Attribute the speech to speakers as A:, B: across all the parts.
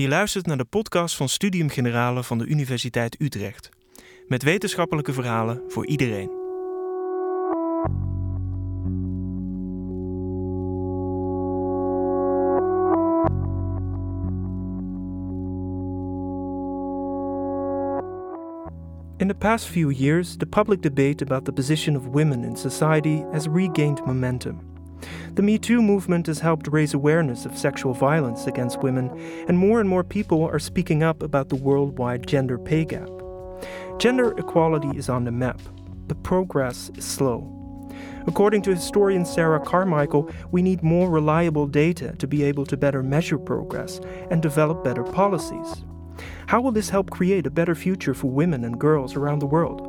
A: Je luistert naar de podcast van Studium Generale van de Universiteit Utrecht. Met wetenschappelijke verhalen voor iedereen. In the past few years, the public debate about the position of women in society has regained momentum. The Me Too movement has helped raise awareness of sexual violence against women, and more and more people are speaking up about the worldwide gender pay gap. Gender equality is on the map, but progress is slow. According to historian Sarah Carmichael, we need more reliable data to be able to better measure progress and develop better policies. How will this help create a better future for women and girls around the world?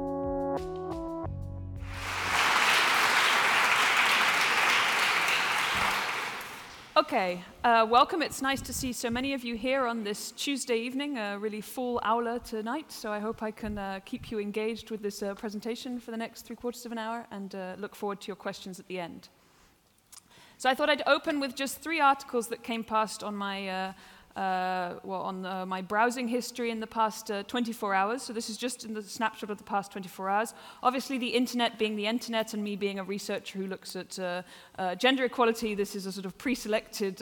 B: Okay, uh, welcome. It's nice to see so many of you here on this Tuesday evening, a really full aula tonight. So I hope I can uh, keep you engaged with this uh, presentation for the next three quarters of an hour and uh, look forward to your questions at the end. So I thought I'd open with just three articles that came past on my uh, well, on uh, my browsing history in the past uh, 24 hours. So this is just in the snapshot of the past 24 hours. Obviously, the internet being the internet and me being a researcher who looks at uh, uh, gender equality, this is a sort of pre-selected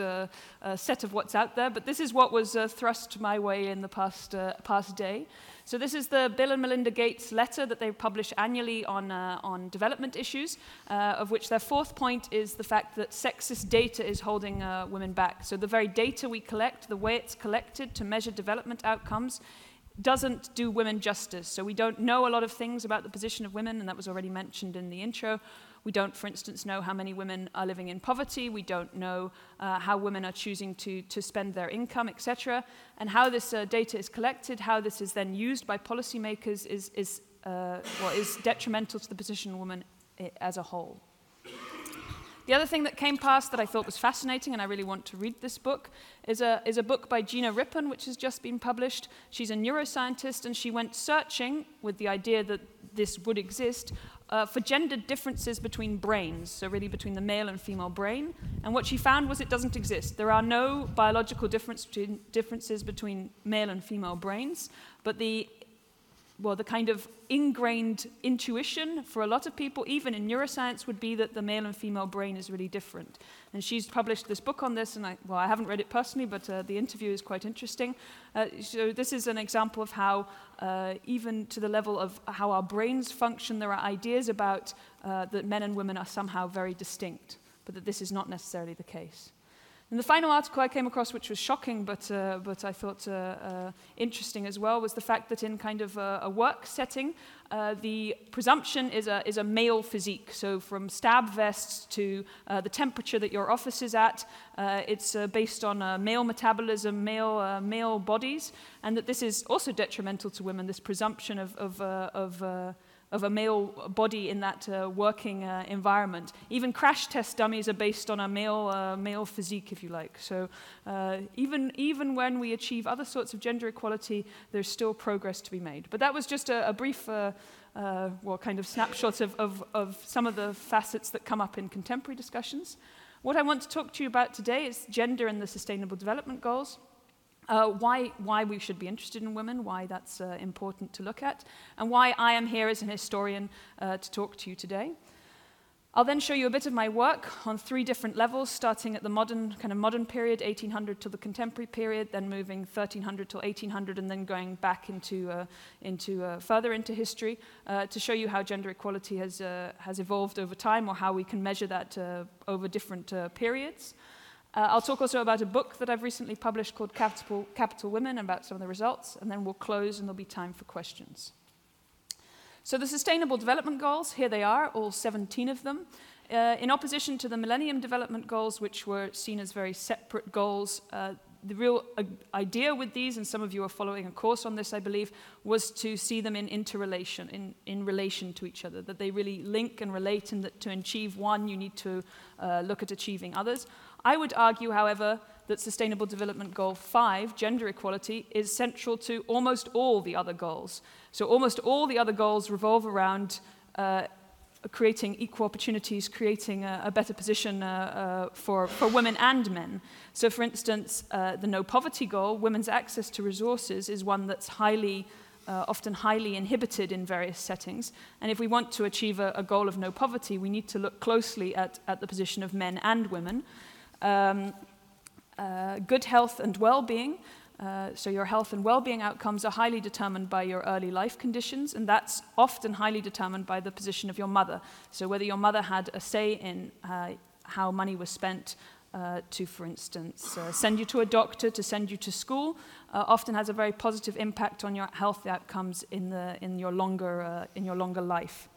B: set of what's out there. But this is what was thrust my way in the past, past day. So this is the Bill and Melinda Gates letter that they publish annually on, uh, on development issues, uh, of which their fourth point is the fact that sexist data is holding uh, women back. So the very data we collect, the way it's collected to measure development outcomes, doesn't do women justice. So we don't know a lot of things about the position of women, and that was already mentioned in the intro. We don't, for instance, know how many women are living in poverty. We don't know uh, how women are choosing to, to spend their income, etc. And how this uh, data is collected, how this is then used by policymakers is, is, uh, well, is detrimental to the position of women eh, as a whole. The other thing that came past that I thought was fascinating, and I really want to read this book, is a, is a book by Gina Rippon, which has just been published. She's a neuroscientist, and she went searching with the idea that this would exist uh, for gender differences between brains, so really between the male and female brain. And what she found was it doesn't exist. There are no biological difference between, differences between male and female brains, but the well, the kind of ingrained intuition for a lot of people, even in neuroscience, would be that the male and female brain is really different. And she's published this book on this, and I, well, I haven't read it personally, but uh, the interview is quite interesting. Uh, so this is an example of how, uh, even to the level of how our brains function, there are ideas about uh, that men and women are somehow very distinct, but that this is not necessarily the case. And the final article I came across, which was shocking, but, uh, but I thought uh, uh, interesting as well, was the fact that in kind of a, a work setting, uh, the presumption is a, is a male physique. So from stab vests to uh, the temperature that your office is at, uh, it's based on male metabolism, male, male bodies, and that this is also detrimental to women, this presumption of, of, of of a male body in that uh, working uh, environment. Even crash test dummies are based on a male, uh, male physique, if you like. So uh, even, even when we achieve other sorts of gender equality, there's still progress to be made. But that was just a, a brief, uh, uh, well, kind of snapshot of, of, of some of the facets that come up in contemporary discussions. What I want to talk to you about today is gender and the Sustainable Development Goals uh, why, why we should be interested in women, why that's uh, important to look at, and why I am here as an historian uh, to talk to you today. I'll then show you a bit of my work on three different levels, starting at the modern, kind of modern period, 1800 to the contemporary period, then moving 1300 to 1800, and then going back into, uh, into uh, further into history uh, to show you how gender equality has, has evolved over time or how we can measure that over different periods. Uh, I'll talk also about a book that I've recently published called Capital, Capital Women about some of the results, and then we'll close and there'll be time for questions. So the Sustainable Development Goals, here they are, all 17 of them. Uh, in opposition to the Millennium Development Goals, which were seen as very separate goals, uh, the real uh, idea with these, and some of you are following a course on this, I believe, was to see them in interrelation, in, in relation to each other, that they really link and relate, and that to achieve one, you need to uh, look at achieving others. I would argue, however, that Sustainable Development Goal 5, gender equality, is central to almost all the other goals. So almost all the other goals revolve around uh, creating equal opportunities, creating a, a better position uh, uh, for, for women and men. So, for instance, uh, the no poverty goal, women's access to resources, is one that's highly, uh, often highly inhibited in various settings. And if we want to achieve a, a, goal of no poverty, we need to look closely at, at the position of men and women. Um, uh, good health and well being. Uh, so your health and well-being outcomes are highly determined by your early life conditions, and that's often highly determined by the position of your mother. So whether your mother had a say in uh, how money was spent uh, to, for instance, uh, send you to a doctor, to send you to school, uh, often has a very positive impact on your health outcomes in, the, in, your, longer, in your longer life.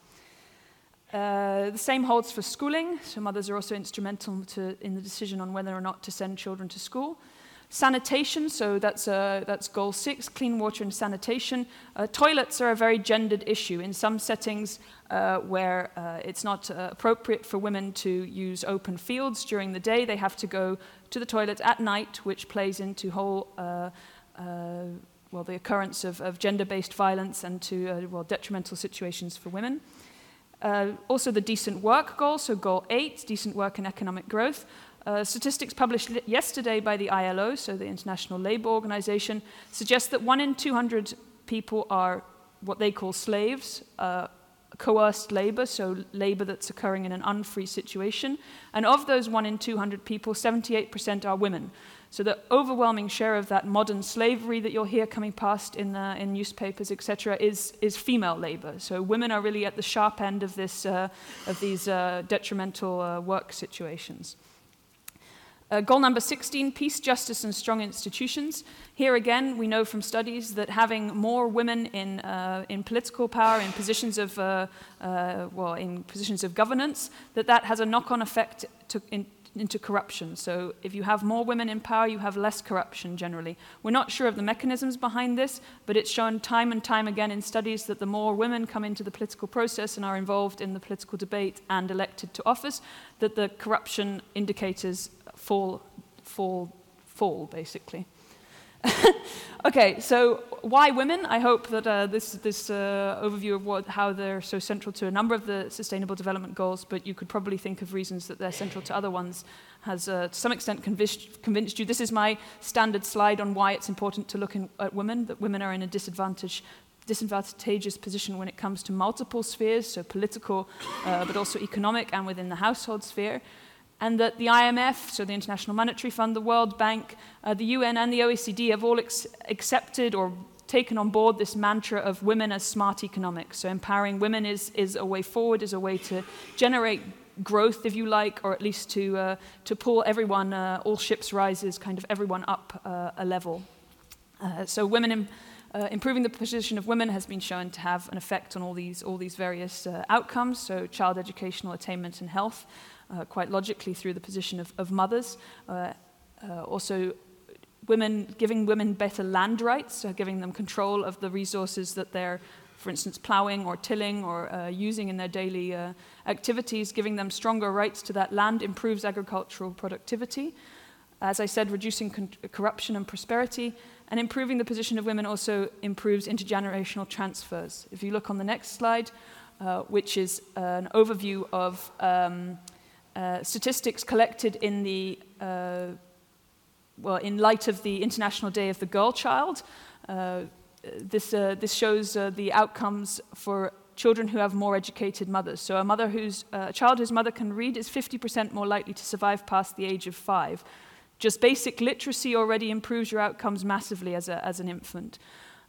B: Uh, the same holds for schooling. So mothers are also instrumental to, in the decision on whether or not to send children to school. Sanitation, so that's, uh, that's goal six, clean water and sanitation. Uh, toilets are a very gendered issue. In some settings uh, where uh, it's not uh, appropriate for women to use open fields during the day, they have to go to the toilet at night, which plays into whole, uh, well, the occurrence of, of gender-based violence and to, well, detrimental situations for women. Also the decent work goal, so goal eight, decent work and economic growth. Uh, statistics published yesterday by the ILO, so the International Labour Organization, suggest that one in 200 people are what they call slaves, uh, coerced labor, so labor that's occurring in an unfree situation. And of those one in 200 people, 78% are women. So the overwhelming share of that modern slavery that you'll hear coming past in, uh, in newspapers, etc., is, is female labor. So women are really at the sharp end of, this, uh, of these uh, detrimental uh, work situations. Uh, goal number 16, peace, justice, and strong institutions. Here again, we know from studies that having more women in, in political power, in positions of, well, in positions of governance, that that has a knock-on effect to, in, into corruption. So if you have more women in power, you have less corruption generally. We're not sure of the mechanisms behind this, but it's shown time and time again in studies that the more women come into the political process and are involved in the political debate and elected to office, that the corruption indicators fall, fall, fall, basically. okay, so why women? I hope that uh, this, this uh, overview of what, how they're so central to a number of the Sustainable Development Goals, but you could probably think of reasons that they're central to other ones, has uh, to some extent convinced, convinced you. This is my standard slide on why it's important to look in, at women, that women are in a disadvantage disadvantageous position when it comes to multiple spheres, so political, uh, but also economic and within the household sphere and that the IMF, so the International Monetary Fund, the World Bank, uh, the UN, and the OECD have all accepted or taken on board this mantra of women as smart economics. So empowering women is, is a way forward, is a way to generate growth, if you like, or at least to, uh, to pull everyone, uh, all ships rises, kind of everyone up uh, a level. Uh, so women in, uh, improving the position of women has been shown to have an effect on all these, all these various uh, outcomes, so child educational attainment and health, uh, quite logically through the position of, of mothers. Uh, uh, also, women giving women better land rights, so giving them control of the resources that they're, for instance, ploughing or tilling or uh, using in their daily uh, activities, giving them stronger rights to that land improves agricultural productivity. As I said, reducing corruption and prosperity, and improving the position of women also improves intergenerational transfers. If you look on the next slide, uh, which is an overview of um, uh, statistics collected in the uh, well, in light of the International Day of the Girl Child. Uh, this, uh, this shows uh, the outcomes for children who have more educated mothers. So a mother whose a child whose mother can read is 50% more likely to survive past the age of five. Just basic literacy already improves your outcomes massively as, a, as an infant.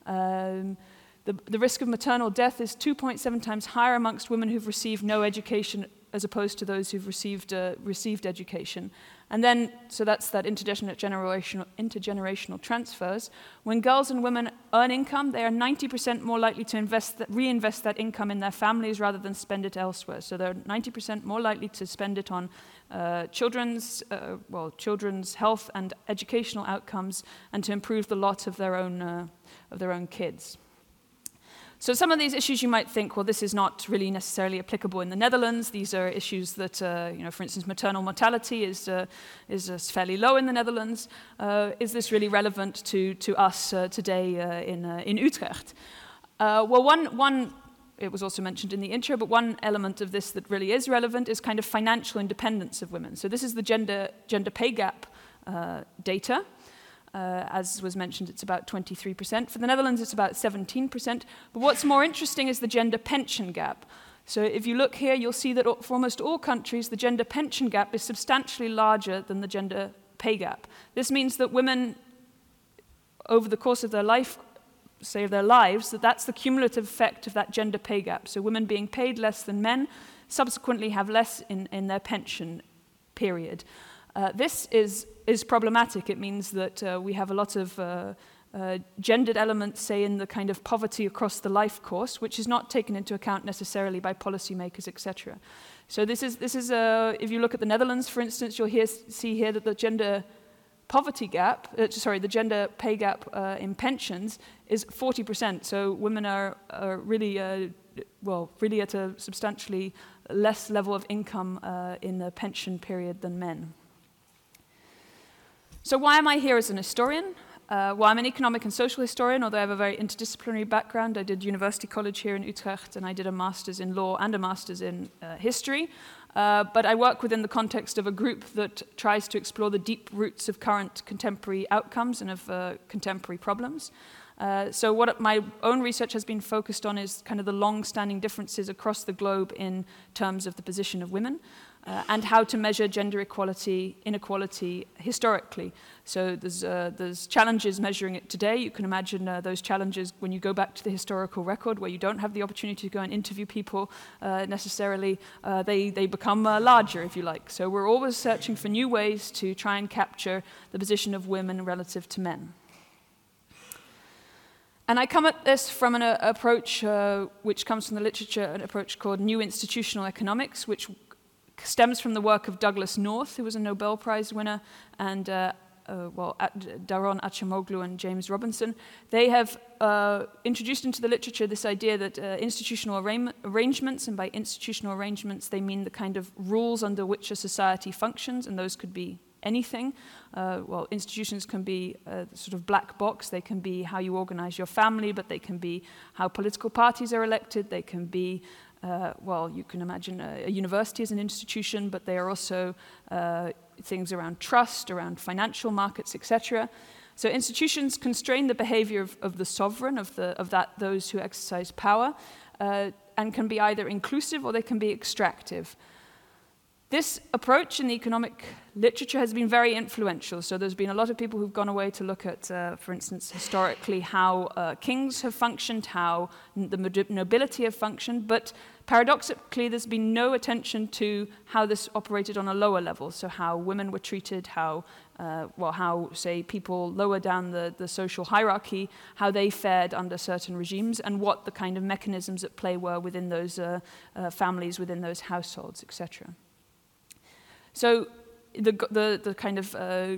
B: Um, the, the risk of maternal death is 2.7 times higher amongst women who've received no education as opposed to those who've received, uh, received education. And then, so that's that intergenerational, intergenerational transfers. When girls and women earn income, they are 90% more likely to invest that, reinvest that income in their families rather than spend it elsewhere. So they're 90% more likely to spend it on uh, children's, uh, well, children's health and educational outcomes and to improve the lot of their own, uh, of their own kids. So some of these issues you might think, well, this is not really necessarily applicable in the Netherlands. These are issues that, uh, you know, for instance, maternal mortality is, uh, is uh, fairly low in the Netherlands. Uh, is this really relevant to, to us uh, today uh, in, in Utrecht? well, one, one it was also mentioned in the intro, but one element of this that really is relevant is kind of financial independence of women. So this is the gender, gender pay gap data. Uh, as was mentioned, it's about 23%. For the Netherlands, it's about 17%. But what's more interesting is the gender pension gap. So if you look here, you'll see that for almost all countries, the gender pension gap is substantially larger than the gender pay gap. This means that women, over the course of their life, say of their lives, that that's the cumulative effect of that gender pay gap. So women being paid less than men subsequently have less in, in their pension period. Uh, this is, is problematic. It means that uh, we have a lot of uh, uh, gendered elements, say, in the kind of poverty across the life course, which is not taken into account necessarily by policymakers, etc. So this is, this is uh, if you look at the Netherlands, for instance, you'll hear, see here that the gender poverty gap, uh, sorry, the gender pay gap in pensions is 40%. So women are, are really, well, really at a substantially less level of income in the pension period than men. So why am I here as an historian? Uh, well, I'm an economic and social historian, although I have a very interdisciplinary background. I did University College here in Utrecht, and I did a master's in law and a master's in uh, history. Uh, but I work within the context of a group that tries to explore the deep roots of current contemporary outcomes and of uh, contemporary problems. Uh, so what my own research has been focused on is kind of the long-standing differences across the globe in terms of the position of women uh, and how to measure gender equality, inequality historically. So there's, uh, there's challenges measuring it today. You can imagine uh, those challenges when you go back to the historical record where you don't have the opportunity to go and interview people uh, necessarily. Uh, they, they become uh, larger, if you like. So we're always searching for new ways to try and capture the position of women relative to men. And I come at this from an approach which comes from the literature, an approach called New Institutional Economics, which stems from the work of Douglass North, who was a Nobel Prize winner, and uh, uh, well, Daron Acemoglu and James Robinson. They have uh, introduced into the literature this idea that uh, institutional arra arrangements, and by institutional arrangements they mean the kind of rules under which a society functions, and those could be anything. Uh, well, institutions can be a sort of black box. They can be how you organize your family, but they can be how political parties are elected. They can be uh, well, you can imagine a, a, university as an institution, but they are also uh, things around trust, around financial markets, etc. So institutions constrain the behavior of, of, the sovereign, of, the, of that, those who exercise power, uh, and can be either inclusive or they can be extractive. This approach in the economic literature has been very influential. So there's been a lot of people who've gone away to look at, uh, for instance, historically how uh, kings have functioned, how the nobility have functioned, but paradoxically there's been no attention to how this operated on a lower level. So how women were treated, how, uh, well, how, say, people lower down the, the social hierarchy, how they fared under certain regimes, and what the kind of mechanisms at play were within those uh, uh, families, within those households, etc. So the, the, the kind of uh,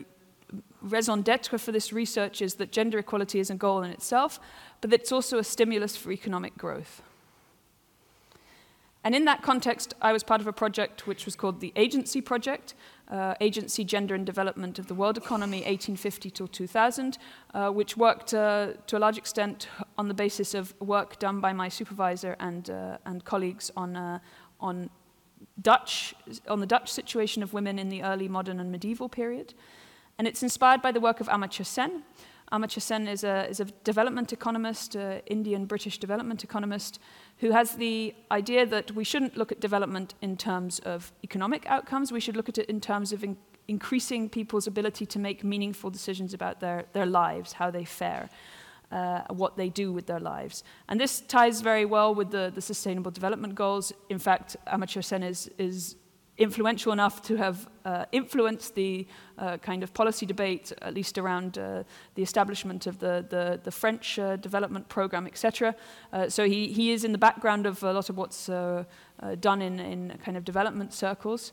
B: raison d'etre for this research is that gender equality is a goal in itself, but it's also a stimulus for economic growth. And in that context, I was part of a project which was called the Agency Project, uh, Agency, Gender and Development of the World Economy, 1850 till 2000, uh, which worked uh, to a large extent on the basis of work done by my supervisor and, uh, and colleagues on, uh, on Dutch, on the Dutch situation of women in the early modern and medieval period. And it's inspired by the work of Amartya Sen. Amartya Sen is a, is a development economist, uh, Indian-British development economist, who has the idea that we shouldn't look at development in terms of economic outcomes, we should look at it in terms of in increasing people's ability to make meaningful decisions about their, their lives, how they fare uh, what they do with their lives. And this ties very well with the, the Sustainable Development Goals. In fact, Amartya Sen is, is influential enough to have uh, influenced the uh, kind of policy debate, at least around uh, the establishment of the, the, the French uh, development program, etc. Uh, so he, he is in the background of a lot of what's uh, done in, in kind of development circles.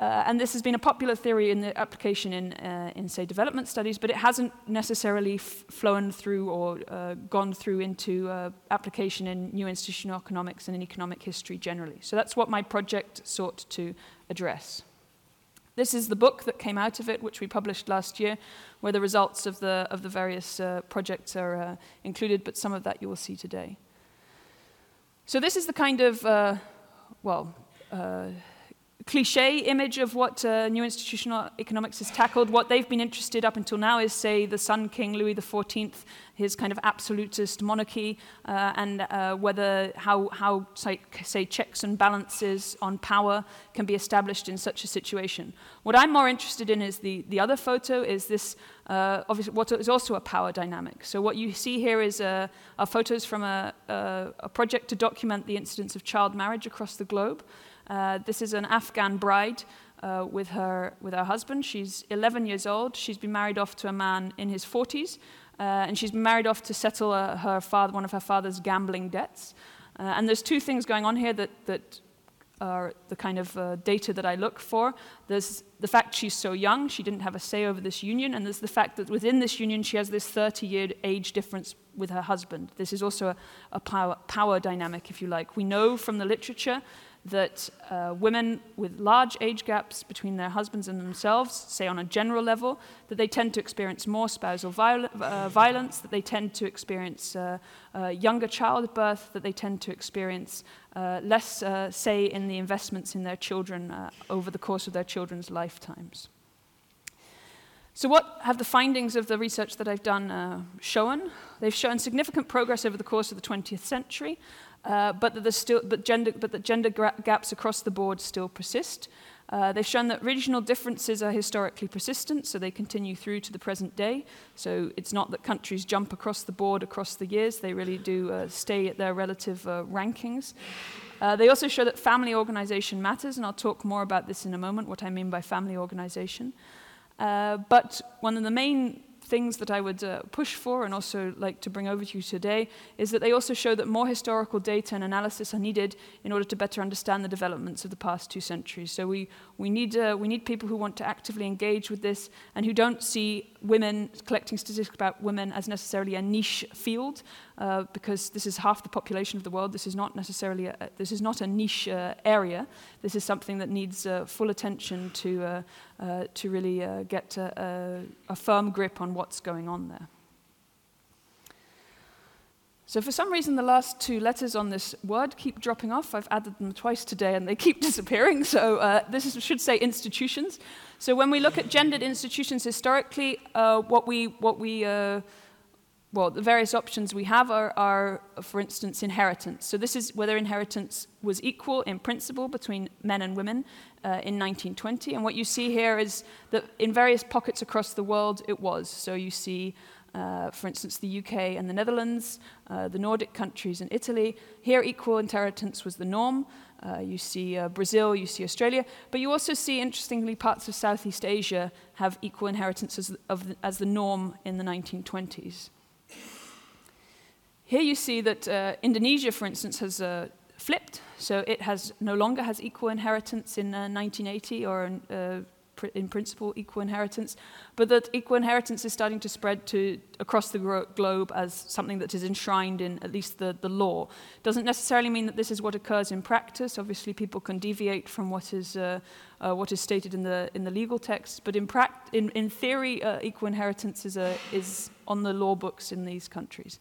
B: Uh, and this has been a popular theory in the application in, uh, in say, development studies, but it hasn't necessarily flown through or uh, gone through into uh, application in new institutional economics and in economic history generally. So that's what my project sought to address. This is the book that came out of it, which we published last year, where the results of the, of the various uh, projects are uh, included, but some of that you will see today. So this is the kind of, well, cliche image of what uh, new institutional economics has tackled. What they've been interested up until now is, say, the Sun King Louis XIV, his kind of absolutist monarchy, uh, and uh, whether how, how say, checks and balances on power can be established in such a situation. What I'm more interested in is the, the other photo, is this, uh, obviously, what is also a power dynamic. So what you see here is uh, are photos from a, a, a project to document the incidence of child marriage across the globe. Uh, this is an Afghan bride uh, with, her, with her husband. She's 11 years old. She's been married off to a man in his 40s, uh, and she's been married off to settle uh, her father, one of her father's gambling debts. Uh, and there's two things going on here that, that are the kind of data that I look for. There's the fact she's so young, she didn't have a say over this union, and there's the fact that within this union she has this 30 year age difference with her husband. This is also a, a power, power dynamic, if you like. We know from the literature that uh, women with large age gaps between their husbands and themselves, say on a general level, that they tend to experience more spousal viol uh, violence, that they tend to experience uh, uh younger childbirth, that they tend to experience uh, less uh, say in the investments in their children over the course of their children's lifetimes. So, what have the findings of the research that I've done shown? They've shown significant progress over the course of the 20th century. Uh, but, that still, but, gender, but that gender gaps across the board still persist. Uh, they've shown that regional differences are historically persistent, so they continue through to the present day. So it's not that countries jump across the board across the years, they really do uh, stay at their relative uh, rankings. Uh, they also show that family organization matters, and I'll talk more about this in a moment, what I mean by family organization. Uh, but one of the main things that I would uh, push for and also like to bring over to you today is that they also show that more historical data and analysis are needed in order to better understand the developments of the past two centuries. So we, we, need, uh, we need people who want to actively engage with this and who don't see women, collecting statistics about women as necessarily a niche field, uh, because this is half the population of the world. This is not necessarily a, this is not a niche uh, area. This is something that needs uh, full attention to, uh, uh, to really uh, get a, a, firm grip on what's going on there. So for some reason, the last two letters on this word keep dropping off. I've added them twice today, and they keep disappearing. So uh, this is, should say institutions. So when we look at gendered institutions historically, uh, what we, what we uh, well, the various options we have are, are, for instance, inheritance. So this is whether inheritance was equal in principle between men and women uh, in 1920. And what you see here is that in various pockets across the world, it was. So you see, uh, for instance, the UK and the Netherlands, uh, the Nordic countries and Italy. Here, equal inheritance was the norm. Uh, you see uh, Brazil, you see Australia, but you also see, interestingly, parts of Southeast Asia have equal inheritance as, of, as the norm in the 1920s. Here you see that uh, Indonesia, for instance, has uh, flipped. So it has no longer has equal inheritance in uh, 1980 or in, uh, pr in, principle equal inheritance, but that equal inheritance is starting to spread to across the globe as something that is enshrined in at least the, the law. Doesn't necessarily mean that this is what occurs in practice. Obviously, people can deviate from what is uh, uh, what is stated in the in the legal text, but in in, in theory, equal inheritance is a, is on the law books in these countries.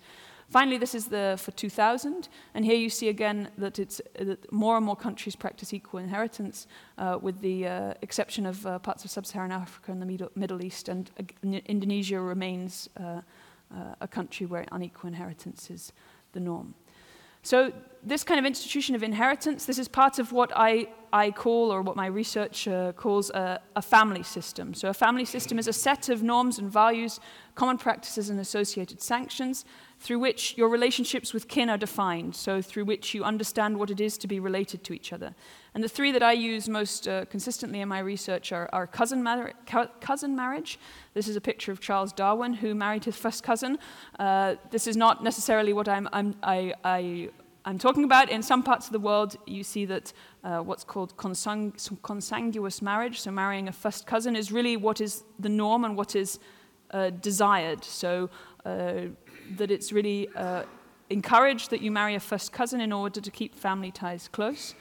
B: Finally, this is the for 2000, and here you see again that it's that more and more countries practice equal inheritance, uh, with the uh, exception of uh, parts of sub-Saharan Africa and the Middle, Middle East, and Indonesia remains uh, uh, a country where unequal inheritance is the norm. So this kind of institution of inheritance, this is part of what I, I call, or what my research uh, calls, a, a, family system. So a family system is a set of norms and values, common practices and associated sanctions through which your relationships with kin are defined, so through which you understand what it is to be related to each other. And the three that I use most uh, consistently in my research are, are cousin, mar cousin, marriage. This is a picture of Charles Darwin, who married his first cousin. Uh, this is not necessarily what I'm, I'm, I, I, I'm talking about. In some parts of the world, you see that uh, what's called consang consanguous marriage, so marrying a first cousin, is really what is the norm and what is uh, desired. So uh, that it's really uh, encouraged that you marry a first cousin in order to keep family ties close.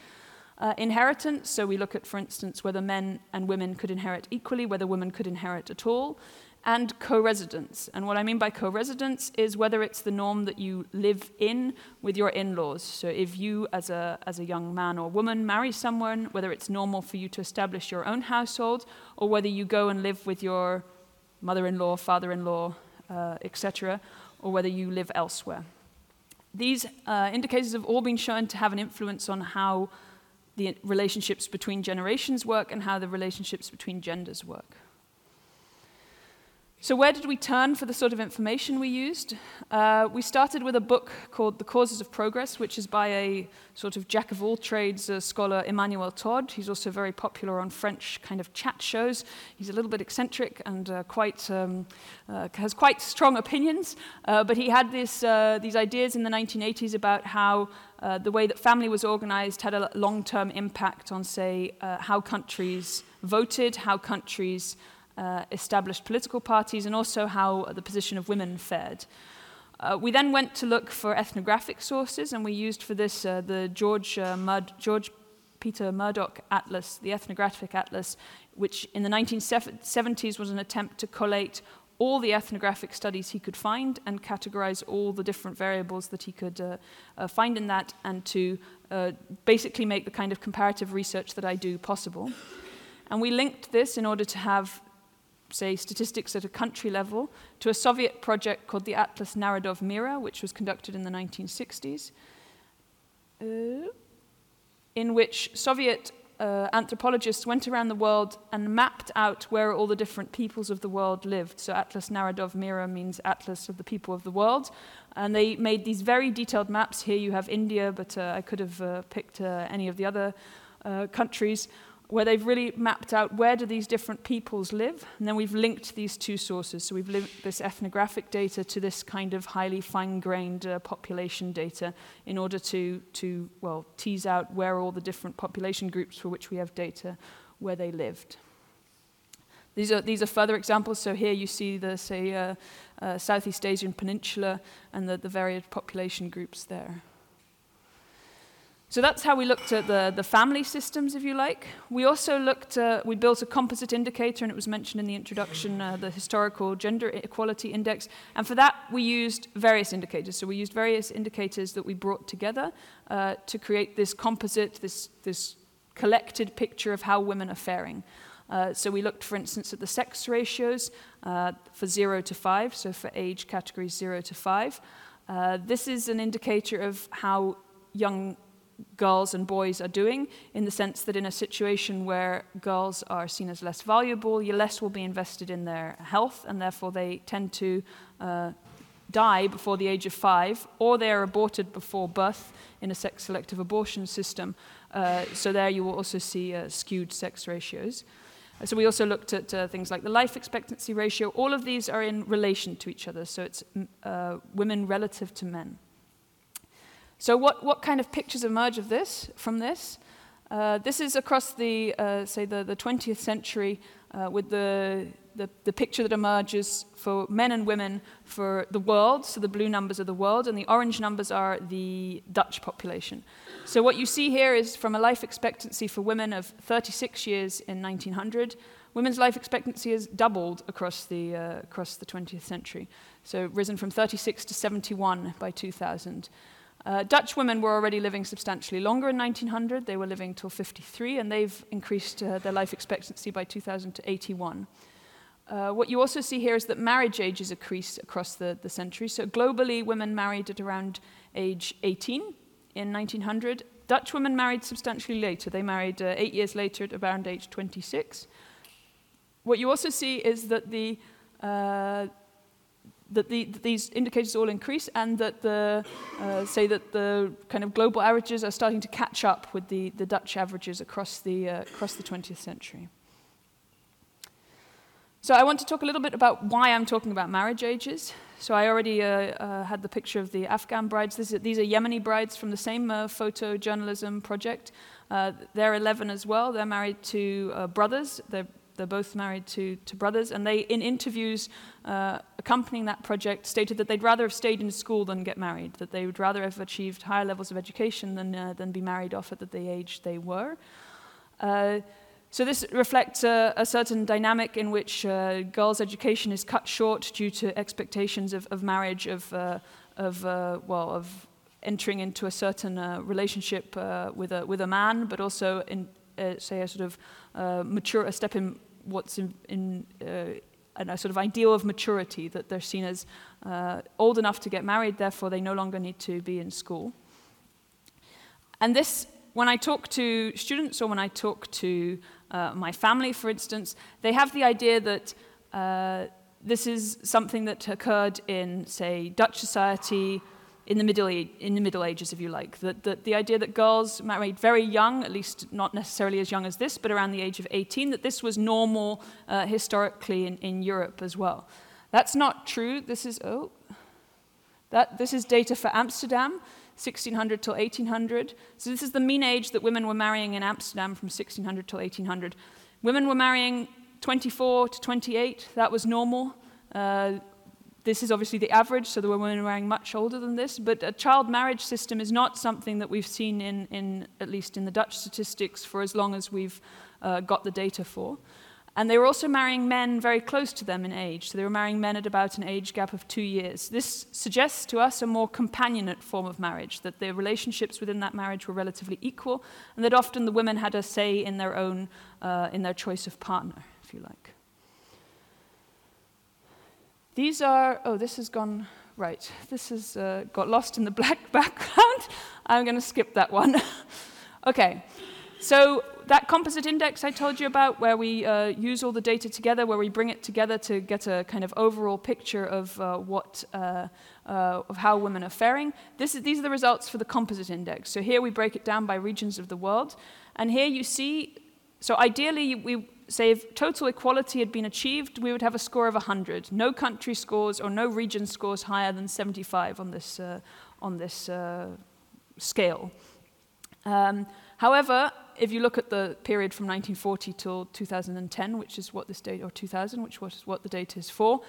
B: Uh, inheritance, so we look at, for instance, whether men and women could inherit equally, whether women could inherit at all. And co-residence. And what I mean by co-residence is whether it's the norm that you live in with your in-laws. So if you, as a, as a young man or woman, marry someone, whether it's normal for you to establish your own household, or whether you go and live with your mother-in-law, father-in-law, uh, etc., or whether you live elsewhere. These uh, indicators have all been shown to have an influence on how the relationships between generations work and how the relationships between genders work. So, where did we turn for the sort of information we used? Uh, we started with a book called The Causes of Progress, which is by a sort of jack of all trades uh, scholar, Emmanuel Todd. He's also very popular on French kind of chat shows. He's a little bit eccentric and uh, quite, um, uh, has quite strong opinions, uh, but he had this, uh, these ideas in the 1980s about how the way that family was organized had a long term impact on, say, how countries voted, how countries uh, established political parties, and also how the position of women fared. Uh, we then went to look for ethnographic sources, and we used for this uh, the George, uh, George Peter Murdock Atlas, the Ethnographic Atlas, which in the 1970s was an attempt to collate all the ethnographic studies he could find and categorize all the different variables that he could uh, uh, find in that and to uh, basically make the kind of comparative research that I do possible. And we linked this in order to have say, statistics at a country level to a Soviet project called the Atlas Narodov Mira, which was conducted in the 1960s, uh, in which Soviet uh, anthropologists went around the world and mapped out where all the different peoples of the world lived. So Atlas Narodov Mira means Atlas of the people of the world. And they made these very detailed maps. Here you have India, but uh, I could have uh, picked uh, any of the other uh, countries where they've really mapped out where do these different peoples live, and then we've linked these two sources. So we've linked this ethnographic data to this kind of highly fine-grained uh, population data in order to, to, well, tease out where all the different population groups for which we have data, where they lived. These are, these are further examples. So here you see the, say, uh, uh, Southeast Asian Peninsula and the, the various population groups there. So that's how we looked at the, the family systems, if you like. We also looked, at, we built a composite indicator, and it was mentioned in the introduction, uh, the historical gender equality index. And for that, we used various indicators. So we used various indicators that we brought together uh, to create this composite, this, this collected picture of how women are faring. Uh, so we looked, for instance, at the sex ratios uh, for 0 to 5, so for age categories 0 to 5. Uh, this is an indicator of how young girls and boys are doing, in the sense that in a situation where girls are seen as less valuable, less will be invested in their health, and therefore they tend to uh, die before the age of five, or they are aborted before birth in a sex selective abortion system. Uh, so there you will also see uh, skewed sex ratios. Uh, so we also looked at uh, things like the life expectancy ratio. All of these are in relation to each other, so it's uh, women relative to men. So what, what kind of pictures emerge of this, from this? Uh, this is across the, uh, say, the, the 20th century uh, with the, the, the, picture that emerges for men and women for the world, so the blue numbers are the world, and the orange numbers are the Dutch population. So what you see here is from a life expectancy for women of 36 years in 1900, women's life expectancy has doubled across the, uh, across the 20th century, so risen from 36 to 71 by 2000. Uh, Dutch women were already living substantially longer in 1900. They were living till 53, and they've increased uh, their life expectancy by 2000 to 81. Uh, what you also see here is that marriage ages increased across the, the century. So globally, women married at around age 18 in 1900. Dutch women married substantially later. They married uh, eight years later at around age 26. What you also see is that the uh, that, the, that, these indicators all increase and that the, uh, say that the kind of global averages are starting to catch up with the, the Dutch averages across the, uh, across the 20th century. So I want to talk a little bit about why I'm talking about marriage ages. So I already uh, uh had the picture of the Afghan brides. Is, these are Yemeni brides from the same uh, photojournalism project. Uh, they're 11 as well. They're married to brothers. They're they're both married to, to brothers, and they, in interviews uh, accompanying that project, stated that they'd rather have stayed in school than get married, that they would rather have achieved higher levels of education than, uh, than be married off at the age they were. Uh, So this reflects a, a certain dynamic in which uh, girls' education is cut short due to expectations of, of marriage, of, uh, of uh, well, of entering into a certain uh, relationship uh, with a with a man, but also in uh, say a sort of mature a step in what's in, in a sort of ideal of maturity that they're seen as old enough to get married, therefore they no longer need to be in school. And this when I talk to students or when I talk to uh, my family, for instance, they have the idea that uh, this is something that occurred in, say, Dutch society in the Middle, in the Middle Ages, if you like. That, that the idea that girls married very young, at least not necessarily as young as this, but around the age of 18, that this was normal uh, historically in, in Europe as well. That's not true. This is, oh, that, this is data for Amsterdam. 1600 till 1800. So this is the mean age that women were marrying in Amsterdam from 1600 till 1800. Women were marrying 24 to 28. That was normal. Uh, this is obviously the average, so there were women marrying much older than this. But a child marriage system is not something that we've seen in, in at least in the Dutch statistics, for as long as we've uh, got the data for. And they were also marrying men very close to them in age. So they were marrying men at about an age gap of two years. This suggests to us a more companionate form of marriage, that the relationships within that marriage were relatively equal, and that often the women had a say in their own, uh, in their choice of partner, if you like. These are, oh, this has gone, right. This has uh, got lost in the black background. I'm going to skip that one. okay. So that composite index I told you about, where we uh, use all the data together, where we bring it together to get a kind of overall picture of uh, what uh, uh of how women are faring. Is, these are the results for the composite index. So here we break it down by regions of the world, and here you see. So ideally, we say if total equality had been achieved, we would have a score of 100. No country scores or no region scores higher than 75 on this uh, on this uh, scale. Um, however, if you look at the period from 1940 till 2010, which is what this data, or 2000, which was what the data is for,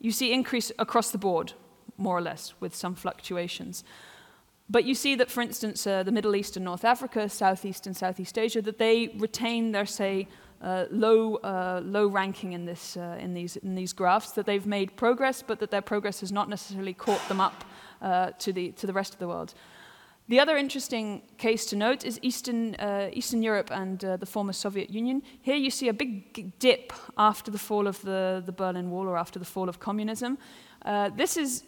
B: you see increase across the board, more or less, with some fluctuations. But you see that, for instance, uh, the Middle East and North Africa, Southeast and Southeast Asia, that they retain their, say, uh, low, uh, low ranking in, this, uh, in, these, in these graphs, that they've made progress, but that their progress has not necessarily caught them up uh, to, the, to the rest of the world. The other interesting case to note is Eastern, uh, Eastern Europe and uh, the former Soviet Union. Here you see a big dip after the fall of the, the Berlin Wall or after the fall of communism. This is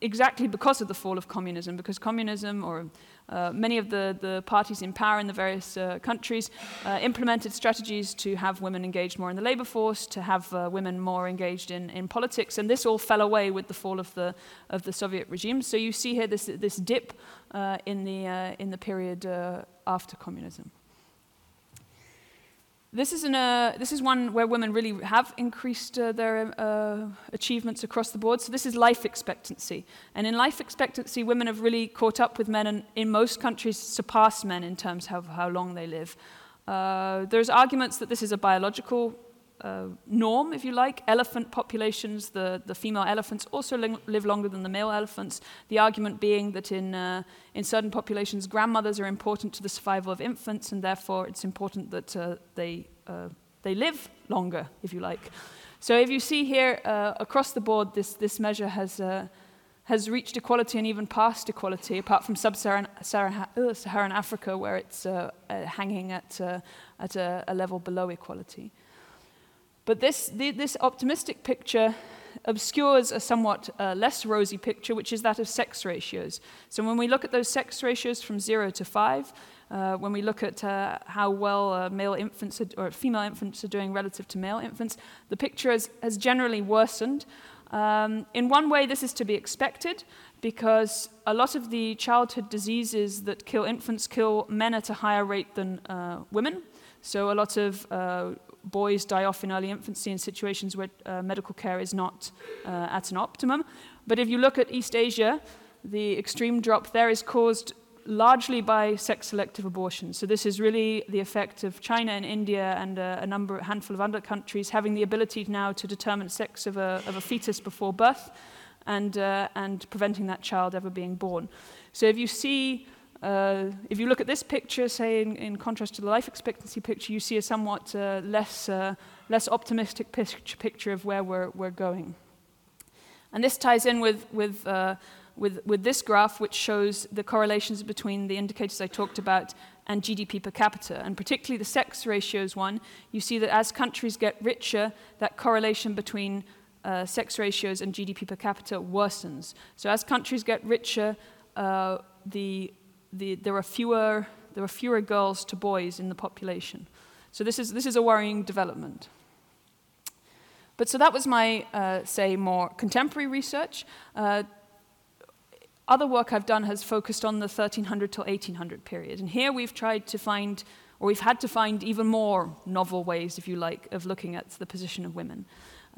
B: exactly because of the fall of communism, because communism or uh, many of the, the parties in power in the various uh, countries uh, implemented strategies to have women engaged more in the labor force, to have uh, women more engaged in, in politics, and this all fell away with the fall of the, of the Soviet regime. So you see here this, this dip uh, in, the, uh, in the period after communism. This is, an, uh, this is one where women really have increased uh, their uh, achievements across the board. So this is life expectancy. And in life expectancy, women have really caught up with men and in most countries surpassed men in terms of how long they live. Uh, there's arguments that this is a biological uh, norm, if you like. Elephant populations, the, the female elephants also li live longer than the male elephants. The argument being that in, uh, in certain populations, grandmothers are important to the survival of infants, and therefore it's important that uh, they, uh, they live longer, if you like. So if you see here uh, across the board, this, this measure has, uh, has reached equality and even past equality, apart from sub-Saharan Saharan Africa, where it's hanging at, at a, a level below equality. But this, the, this optimistic picture obscures a somewhat uh, less rosy picture, which is that of sex ratios. So when we look at those sex ratios from zero to five, uh, when we look at uh, how well uh, male infants are, or female infants are doing relative to male infants, the picture has, has generally worsened. Um, in one way, this is to be expected because a lot of the childhood diseases that kill infants kill men at a higher rate than uh, women. So a lot of uh, boys die off in early infancy in situations where uh, medical care is not uh, at an optimum. But if you look at East Asia, the extreme drop there is caused largely by sex selective abortion. So this is really the effect of China and India and uh, a number, a handful of other countries having the ability now to determine sex of a, of a fetus before birth and, uh, and preventing that child ever being born. So if you see Uh, if you look at this picture, say in, in, contrast to the life expectancy picture, you see a somewhat uh, less, uh, less optimistic picture, of where we're, we're going. And this ties in with, with, uh, with, with this graph, which shows the correlations between the indicators I talked about and GDP per capita. And particularly the sex ratios one, you see that as countries get richer, that correlation between uh, sex ratios and GDP per capita worsens. So as countries get richer, uh, the the, there, are fewer, there are fewer girls to boys in the population. So this is, this is a worrying development. But so that was my, uh, say, more contemporary research. Uh, other work I've done has focused on the 1300 to 1800 period. And here we've tried to find, or we've had to find even more novel ways, if you like, of looking at the position of women.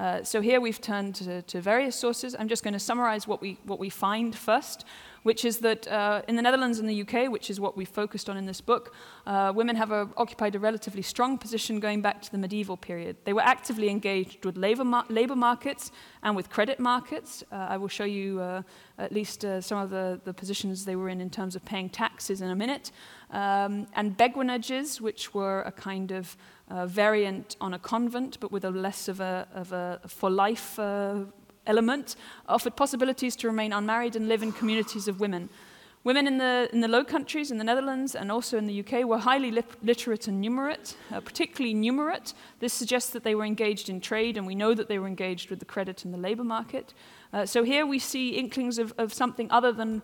B: Uh, so here we've turned to, to, various sources. I'm just going to summarize what we, what we find first which is that uh, in the Netherlands and the UK, which is what we focused on in this book, uh, women have a, occupied a relatively strong position going back to the medieval period. They were actively engaged with labor, mar labor markets and with credit markets. Uh, I will show you uh, at least uh, some of the, the positions they were in in terms of paying taxes in a minute. Um, and beguinages, which were a kind of uh, variant on a convent, but with a less of a, of a for life uh, element offered possibilities to remain unmarried and live in communities of women. Women in the, in the Low Countries, in the Netherlands, and also in the UK were highly literate and numerate, uh, particularly numerate. This suggests that they were engaged in trade, and we know that they were engaged with the credit and the labour market. Uh, so here we see inklings of, of something other than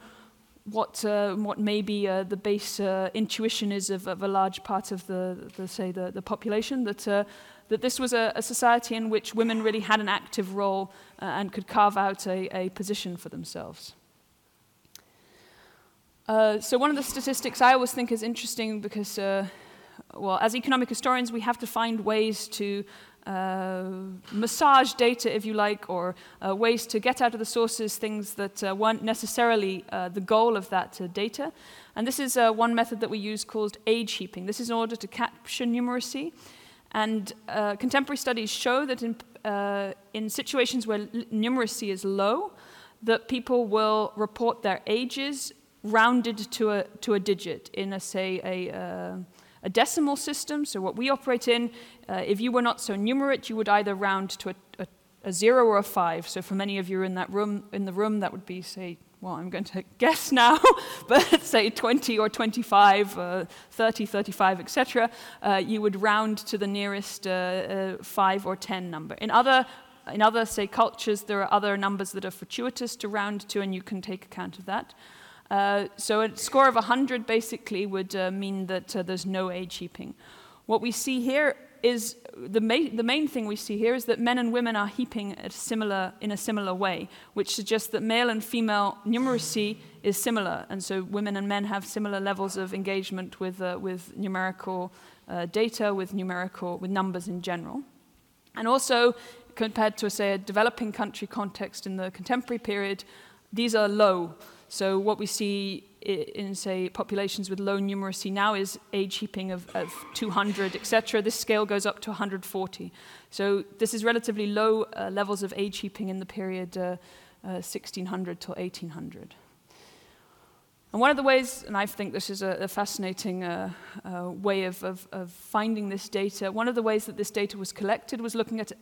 B: what, uh, what maybe uh, the base uh, intuition is of, of, a large part of the, the say, the, the population, that uh, that this was a, a, society in which women really had an active role uh, and could carve out a, a position for themselves. Uh, so one of the statistics I always think is interesting because, uh, well, as economic historians, we have to find ways to massage data, if you like, or uh, ways to get out of the sources things that uh, weren't necessarily uh, the goal of that uh, data. And this is uh, one method that we use called age heaping. This is in order to capture numeracy. And uh, contemporary studies show that in, uh, in situations where numeracy is low, that people will report their ages rounded to a, to a digit in, a, say, a, uh, a decimal system. So what we operate in, uh, if you were not so numerate, you would either round to a, a, a zero or a five. So for many of you in that room, in the room, that would be, say, well, I'm going to guess now, but say 20 or 25, uh, 30, 35, etc., uh, you would round to the nearest uh, uh, 5 or 10 number. In other, in other, say, cultures, there are other numbers that are fortuitous to round to, and you can take account of that. Uh, so a score of 100 basically would uh, mean that there's no age heaping. What we see here is the, ma- the main thing we see here is that men and women are heaping similar, in a similar way, which suggests that male and female numeracy is similar. And so women and men have similar levels of engagement with, uh, with numerical uh, data, with numerical, with numbers in general. And also, compared to, say, a developing country context in the contemporary period, these are low. So what we see in, say, populations with low numeracy now is age heaping of, of 200, etc. This scale goes up to 140. So this is relatively low uh, levels of age heaping in the period uh, uh, 1600 to 1800. And one of the ways, and I think this is a, a fascinating uh, uh, way of, of, of, finding this data, one of the ways that this data was collected was looking at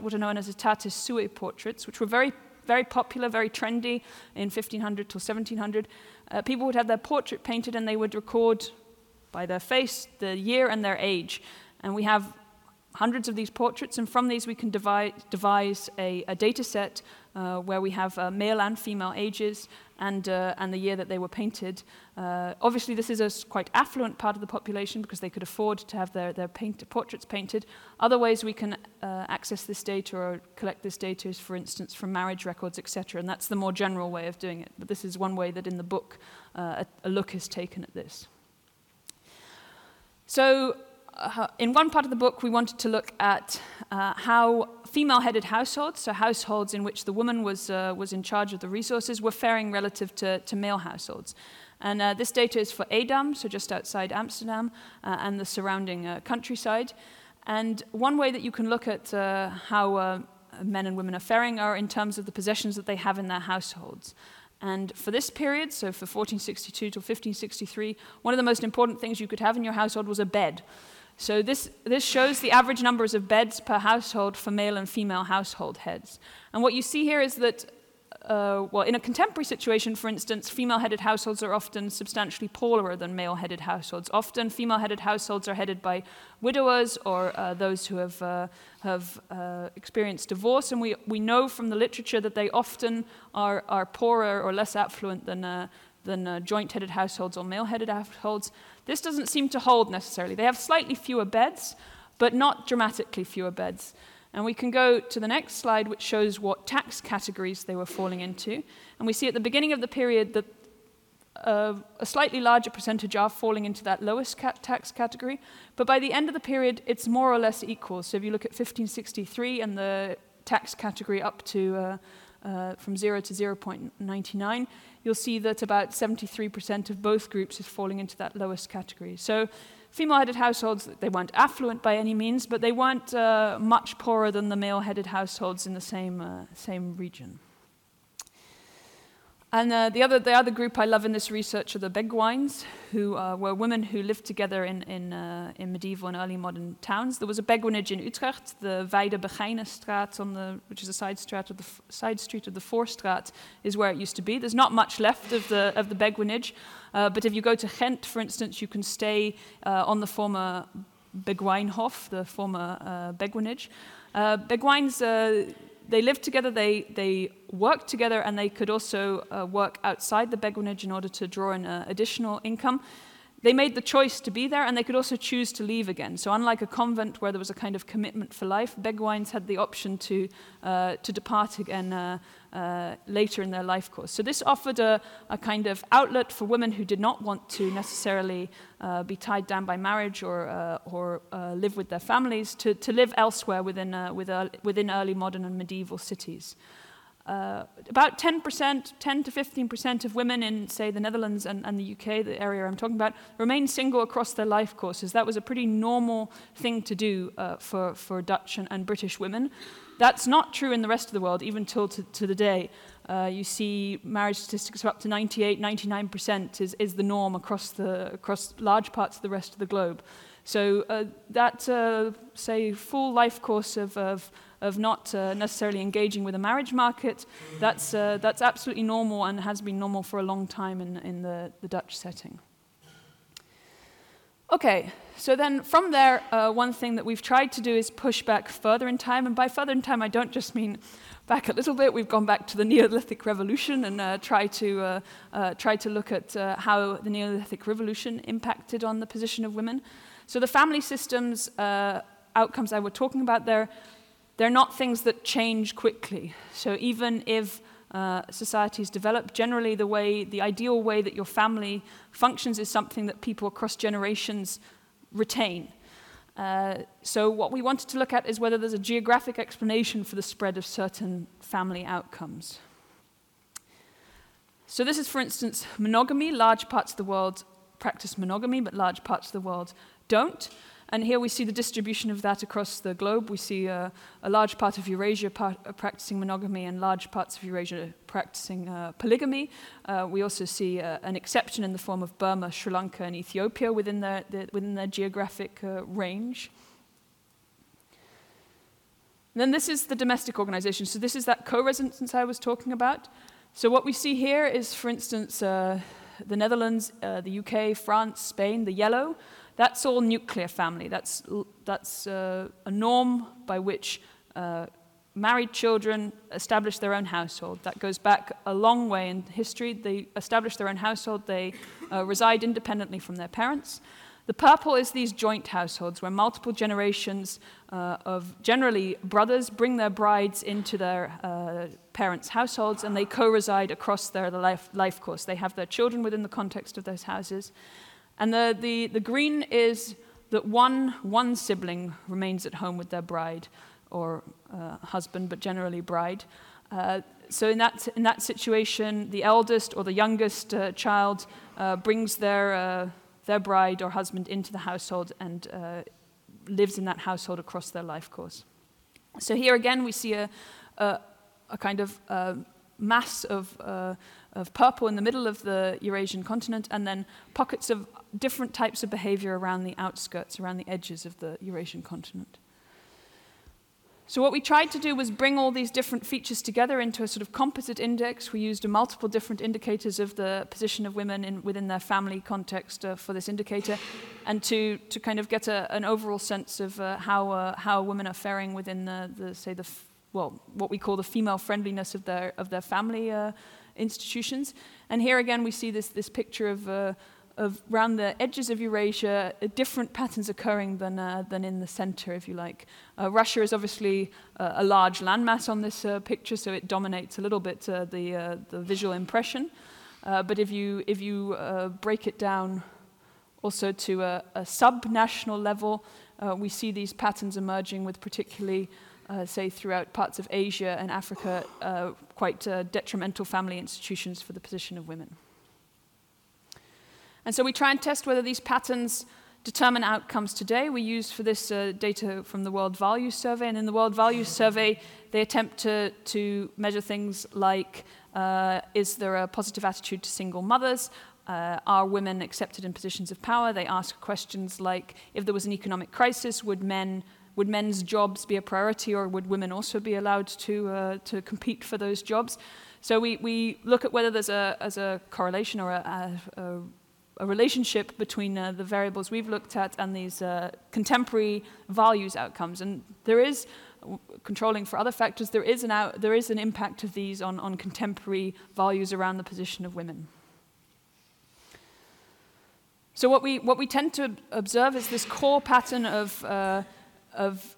B: what are known as aetatis suae portraits, which were very very popular, very trendy in 1500 to 1700. Uh, people would have their portrait painted and they would record by their face the year and their age. And we have hundreds of these portraits, and from these we can devise, devise a, a, data set uh, where we have uh, male and female ages and, uh, and the year that they were painted. Uh, obviously, this is a quite affluent part of the population because they could afford to have their, their paint, portraits painted. Other ways we can uh, access this data or collect this data is, for instance, from marriage records, etc., and that's the more general way of doing it. But this is one way that in the book uh, a, a look is taken at this. So in one part of the book, we wanted to look at uh, how female headed households, so households in which the woman was, uh, was in charge of the resources, were faring relative to, to male households. And uh, this data is for Edam, so just outside Amsterdam, uh, and the surrounding uh, countryside. And one way that you can look at how men and women are faring are in terms of the possessions that they have in their households. And for this period, so for 1462 to 1563, one of the most important things you could have in your household was a bed. So this, this shows the average numbers of beds per household for male and female household heads. And what you see here is that uh, well, in a contemporary situation, for instance, female headed households are often substantially poorer than male headed households. Often, female headed households are headed by widowers or uh, those who have, uh, have uh, experienced divorce, and we, we know from the literature that they often are, are poorer or less affluent than, uh, than uh, joint headed households or male headed households. This doesn't seem to hold necessarily. They have slightly fewer beds, but not dramatically fewer beds. And we can go to the next slide, which shows what tax categories they were falling into. And we see at the beginning of the period that uh, a slightly larger percentage are falling into that lowest tax category. But by the end of the period, it's more or less equal. So if you look at 1563 and the tax category up to uh, uh, from 0 to 0.99, you'll see that about 73% of both groups is falling into that lowest category. So Female-headed households, they weren't affluent by any means, but they weren't uh, much poorer than the male-headed households in the same, uh, same region. And uh, the, other, the other group I love in this research are the Beguines, who uh, were women who lived together in, in, uh, in medieval and early modern towns. There was a Beguinage in Utrecht, the Wijde Begijnenstraat, on which is a side, street of the, side street of the Voorstraat, is where it used to be. There's not much left of the, of the Beguinage, uh, but if you go to Ghent, for instance, you can stay uh, on the former Begijnhof, the former uh, Beguinage. Uh, Beguines they lived together, they, they worked together, and they could also uh, work outside the Beguinage in order to draw in uh, additional income. They made the choice to be there, and they could also choose to leave again. So, unlike a convent where there was a kind of commitment for life, Beguines had the option to, uh, to depart again uh, uh, later in their life course. So, this offered a, a, kind of outlet for women who did not want to necessarily uh, be tied down by marriage or, or live with their families to, to live elsewhere within, within early modern and medieval cities. Uh, about 10%, 10 to 15% of women in, say, the Netherlands and, and, the UK, the area I'm talking about, remain single across their life courses. That was a pretty normal thing to do uh, for, for Dutch and, and, British women. That's not true in the rest of the world, even till to, to the day. Uh, you see marriage statistics are up to 98, 99% is, is the norm across, the, across large parts of the rest of the globe. So uh, that, uh, say, full life course of, of of not uh, necessarily engaging with a marriage market, that's, uh, that's absolutely normal and has been normal for a long time in, in the, the Dutch setting. Okay, so then from there, uh, one thing that we've tried to do is push back further in time. And by further in time, I don't just mean back a little bit. We've gone back to the Neolithic Revolution and uh, try, to, uh, uh, try to look at uh, how the Neolithic Revolution impacted on the position of women. So the family systems uh, outcomes I were talking about there they're not things that change quickly. So even if uh, societies develop, generally the way, the ideal way that your family functions is something that people across generations retain. Uh, so what we wanted to look at is whether there's a geographic explanation for the spread of certain family outcomes. So this is, for instance, monogamy. Large parts of the world practice monogamy, but large parts of the world don't. And here we see the distribution of that across the globe. We see uh, a large part of Eurasia uh, practicing monogamy and large parts of Eurasia practicing uh, polygamy. Uh, we also see an exception in the form of Burma, Sri Lanka, and Ethiopia within their, the, within their geographic range. And then this is the domestic organization. So this is that co-residence I was talking about. So what we see here is, for instance, the Netherlands, the UK, France, Spain, the yellow. That's all nuclear family. That's, that's uh, a norm by which uh, married children establish their own household. That goes back a long way in history. They establish their own household, they uh, reside independently from their parents. The purple is these joint households where multiple generations uh, of generally brothers bring their brides into their uh, parents' households and they co reside across their life, life course. They have their children within the context of those houses. And the, the, the green is that one, one sibling remains at home with their bride or uh, husband, but generally bride. Uh, so in that, in that situation, the eldest or the youngest uh, child uh, brings their, uh, their bride or husband into the household and uh, lives in that household across their life course. So here again, we see a, a, a kind of mass of, of purple in the middle of the Eurasian continent, and then pockets of different types of behavior around the outskirts, around the edges of the Eurasian continent. So what we tried to do was bring all these different features together into a sort of composite index. We used multiple different indicators of the position of women in, within their family context uh, for this indicator, and to, to kind of get a, an overall sense of uh, how, uh, how women are faring within the, the say, the, well, what we call the female friendliness of their, of their family uh, institutions. And here again, we see this, this picture of uh, of around the edges of Eurasia, uh, different patterns occurring than, uh, than in the center, if you like. Uh, Russia is obviously uh, a large landmass on this uh, picture, so it dominates a little bit the, the visual impression. but if you, if you break it down also to a, a sub-national level, we see these patterns emerging with particularly uh, say, throughout parts of Asia and Africa, uh, quite uh, detrimental family institutions for the position of women. And so we try and test whether these patterns determine outcomes today. We use for this uh, data from the World Values Survey. And in the World Values Survey, they attempt to, to measure things like uh, is there a positive attitude to single mothers? Uh, are women accepted in positions of power? They ask questions like if there was an economic crisis, would men would men's jobs be a priority or would women also be allowed to, uh, to compete for those jobs? So we, we look at whether there's a, as a correlation or a, a, a relationship between uh, the variables we've looked at and these uh, contemporary values outcomes. And there is, controlling for other factors, there is an, out, there is an impact of these on, on contemporary values around the position of women. So what we, what we tend to observe is this core pattern of, uh, of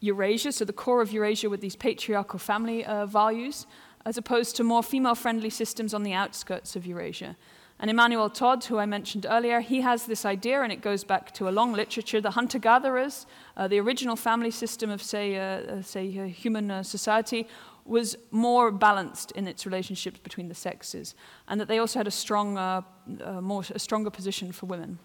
B: Eurasia, so the core of Eurasia with these patriarchal family uh, values, as opposed to more female-friendly systems on the outskirts of Eurasia. And Emmanuel Todd, who I mentioned earlier, he has this idea, and it goes back to a long literature. The hunter-gatherers, uh, the original family system of, say, uh, uh say human uh, society, was more balanced in its relationships between the sexes, and that they also had a strong, uh, uh, more, a stronger position for women.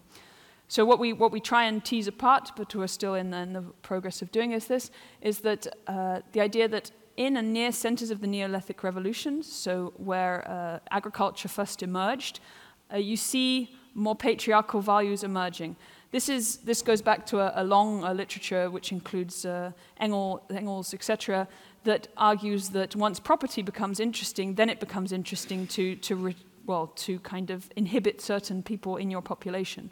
B: So what we, what we try and tease apart, but we're still in the, in the progress of doing is this, is that the idea that in and near centers of the Neolithic revolutions, so where agriculture first emerged, uh, you see more patriarchal values emerging. This, is, this goes back to a, a long uh, literature which includes uh, Engel, Engels, etc., that argues that once property becomes interesting, then it becomes interesting to, to well, to kind of inhibit certain people in your population.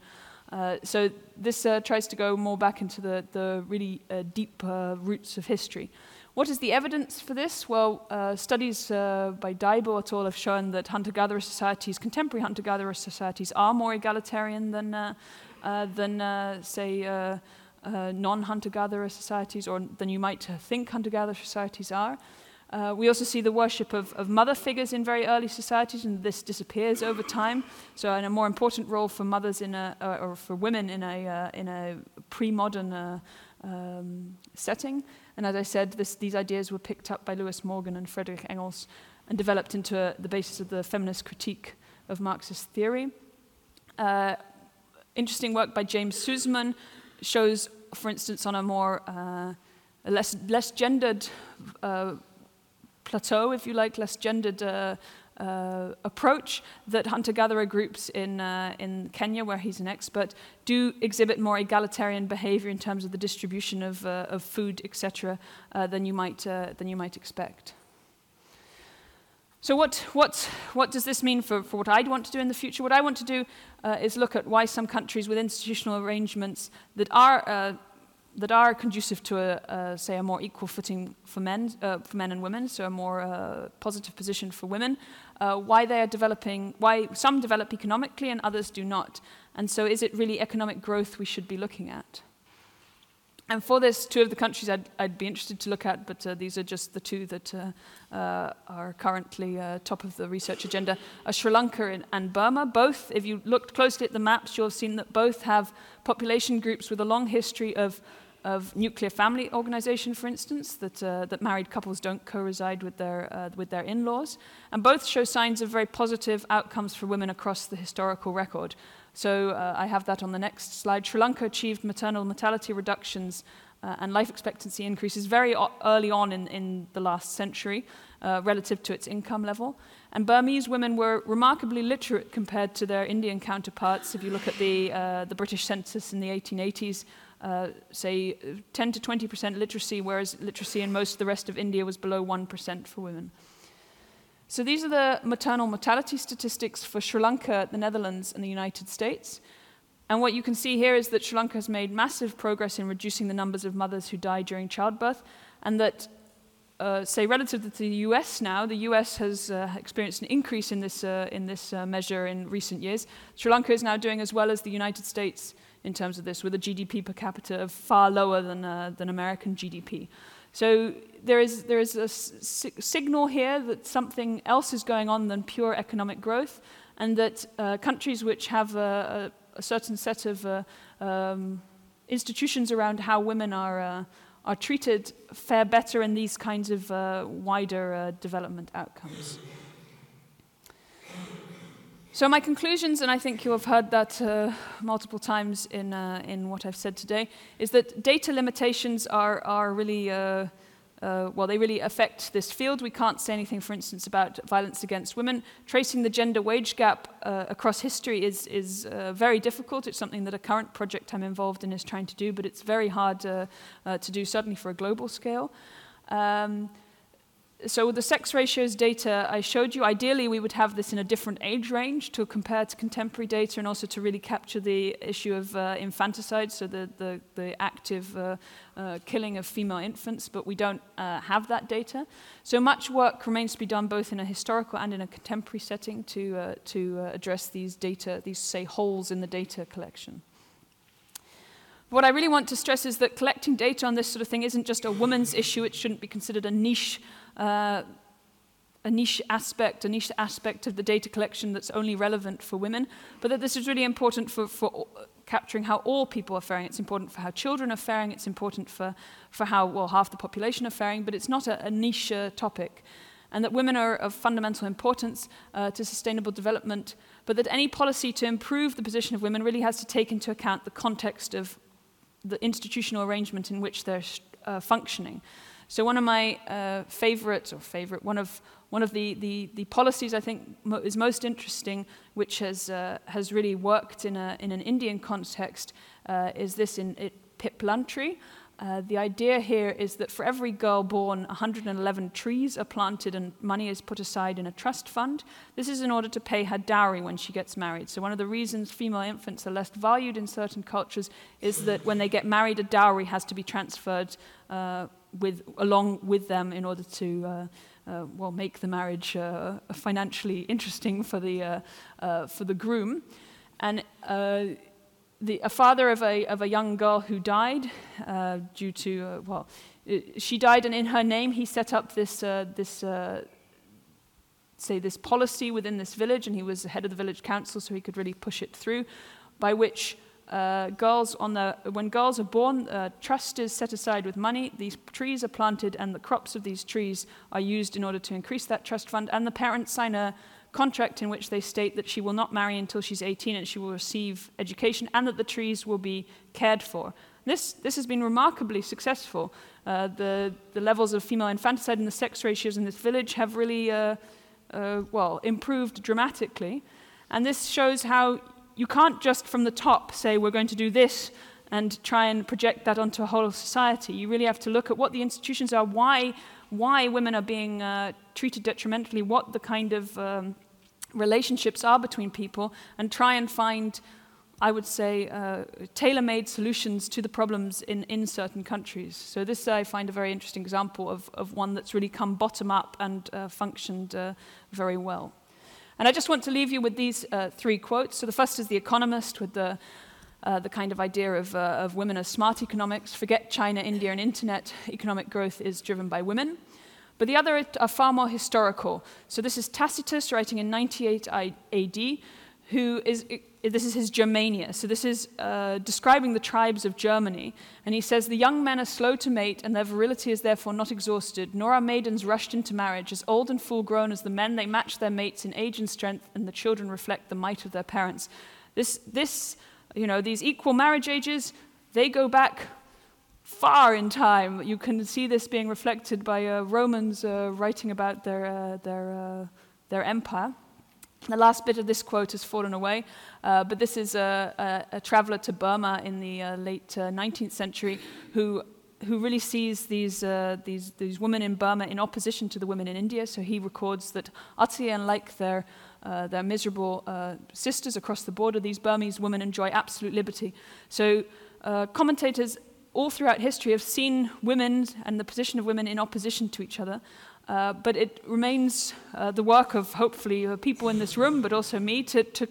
B: Uh, so this uh, tries to go more back into the, the really uh, deep uh, roots of history. What is the evidence for this? Well, uh, studies by Dyble et al. have shown that hunter-gatherer societies, contemporary hunter-gatherer societies, are more egalitarian than, than say, non-hunter-gatherer societies, or than you might think hunter-gatherer societies are. We also see the worship of, of, mother figures in very early societies, and this disappears over time. So, in a more important role for mothers in a, or for women in a, in a pre-modern um, setting. And as I said, this, these ideas were picked up by Lewis Morgan and Friedrich Engels and developed into a, the basis of the feminist critique of Marxist theory. Uh, interesting work by James Suzman shows, for instance, on a more uh, less, less gendered uh, plateau, if you like, less gendered uh, uh, approach that hunter-gatherer groups in, uh, in Kenya, where he's an expert, do exhibit more egalitarian behavior in terms of the distribution of, uh, of food, etc., uh, than, you might, uh, than you might expect. So what, what, what does this mean for, for what I'd want to do in the future? What I want to do uh, is look at why some countries with institutional arrangements that are that are conducive to a, say a more equal footing for men, uh, for men and women, so a more uh, positive position for women. Uh, why they are developing, why some develop economically and others do not, and so is it really economic growth we should be looking at? And for this, two of the countries I'd, I'd be interested to look at, but uh, these are just the two that uh, are currently top of the research agenda, are Sri Lanka and, and, Burma. Both, if you looked closely at the maps, you'll have seen that both have population groups with a long history of of nuclear family organization, for instance, that, uh, that married couples don't co-reside with their, uh, with their in-laws. And both show signs of very positive outcomes for women across the historical record. So uh, I have that on the next slide. Sri Lanka achieved maternal mortality reductions uh, and life expectancy increases very early on in, in the last century. uh, relative to its income level. And Burmese women were remarkably literate compared to their Indian counterparts. If you look at the, uh, the British census in the 1880s, uh, say 10 to 20% literacy, whereas literacy in most of the rest of India was below 1% for women. So these are the maternal mortality statistics for Sri Lanka, the Netherlands, and the United States. And what you can see here is that Sri Lanka has made massive progress in reducing the numbers of mothers who die during childbirth, and that, uh, say, relative to the US now, the US has uh, experienced an increase in this, uh, in this uh, measure in recent years. Sri Lanka is now doing as well as the United States in terms of this, with a GDP per capita far lower than, uh, than American GDP. So there is, there is a signal here that something else is going on than pure economic growth, and that uh, countries which have a, a, a, certain set of uh, um, institutions around how women are, uh, are treated fare better in these kinds of uh, wider uh, development outcomes. So my conclusions, and I think you have heard that uh, multiple times in, uh, in what I've said today, is that data limitations are, are really, uh, uh, well, they really affect this field. We can't say anything, for instance, about violence against women. Tracing the gender wage gap uh, across history is, is uh, very difficult. It's something that a current project I'm involved in is trying to do, but it's very hard to do, certainly for a global scale. Um, so the sex ratios data I showed you, ideally we would have this in a different age range to compare to contemporary data and also to really capture the issue of uh, infanticide, so the, the, the active uh, uh, killing of female infants, but we don't uh, have that data. So much work remains to be done both in a historical and in a contemporary setting to, uh, to uh, address these data, these, say, holes in the data collection. What I really want to stress is that collecting data on this sort of thing isn't just a woman's issue, it shouldn't be considered a niche uh, a niche aspect, a niche aspect of the data collection that's only relevant for women, but that this is really important for, for capturing how all people are faring. It's important for how children are faring. It's important for, for how, well, half the population are faring, but it's not a, a niche uh, topic. And that women are of fundamental importance uh, to sustainable development, but that any policy to improve the position of women really has to take into account the context of the institutional arrangement in which they're uh, functioning. So one of my uh, favorites, or favorite, one of, one of the, the, the policies I think mo is most interesting, which has, uh, has really worked in, a, in an Indian context, uh, is this in it, Piplantri. Uh, the idea here is that for every girl born, 111 trees are planted and money is put aside in a trust fund. This is in order to pay her dowry when she gets married. So, one of the reasons female infants are less valued in certain cultures is that when they get married, a dowry has to be transferred uh, with, along with them in order to uh, uh, well, make the marriage uh, financially interesting for the, uh, uh, for the groom. And uh, the, a father of a, of a young girl who died uh, due to, uh, well, uh, she died, and in her name, he set up this, this say, this policy within this village, and he was the head of the village council, so he could really push it through, by which uh, girls on the, when girls are born, uh, trust is set aside with money. These trees are planted, and the crops of these trees are used in order to increase that trust fund. And the parents sign a contract in which they state that she will not marry until she's 18 and she will receive education, and that the trees will be cared for. This, this has been remarkably successful. Uh, the, the levels of female infanticide and the sex ratios in this village have really, uh, uh, well, improved dramatically. And this shows how you can't just from the top say, we're going to do this and try and project that onto a whole society. You really have to look at what the institutions are, why, why women are being uh, treated detrimentally, what the kind of um, relationships are between people, and try and find, I would say, uh, tailor made solutions to the problems in, in certain countries. So, this I find a very interesting example of, of one that's really come bottom up and uh, functioned uh, very well. And I just want to leave you with these uh, three quotes. So the first is The Economist with the, uh, the kind of idea of, uh, of women as smart economics. Forget China, India, and internet. Economic growth is driven by women. But the other are far more historical. So this is Tacitus writing in 98 AD, who is this is his Germania. So this is uh, describing the tribes of Germany. And he says, The young men are slow to mate, and their virility is therefore not exhausted, nor are maidens rushed into marriage. As old and full grown as the men, they match their mates in age and strength, and the children reflect the might of their parents. This, this you know, these equal marriage ages, they go back far in time. You can see this being reflected by uh, Romans uh, writing about their, uh, their, uh, their empire. The last bit of this quote has fallen away, uh, but this is a, a, a traveler to Burma in the uh, late 19th century who who really sees these, these, these women in Burma in opposition to the women in India. So he records that utterly unlike their, uh, their miserable uh, sisters across the border, these Burmese women enjoy absolute liberty. So commentators all throughout history have seen women and the position of women in opposition to each other. Uh, but it remains uh, the work of hopefully uh, people in this room, but also me, to, to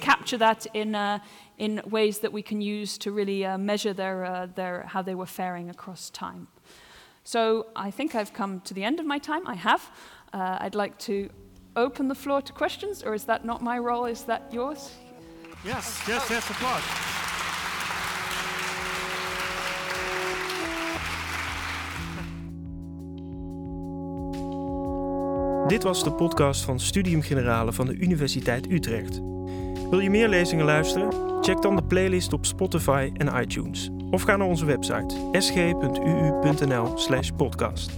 B: capture that in, uh, in ways that we can use to really uh, measure their, uh, their, how they were faring across time. So I think I've come to the end of my time. I have. I'd like to open the floor to questions, or is that not my role? Is that yours?
C: Yes, yes, yes, applause.
A: Dit was de podcast van Studium Generale van de Universiteit Utrecht. Wil je meer lezingen luisteren? Check dan de playlist op Spotify en iTunes. Of ga naar onze website sg.uu.nl/podcast.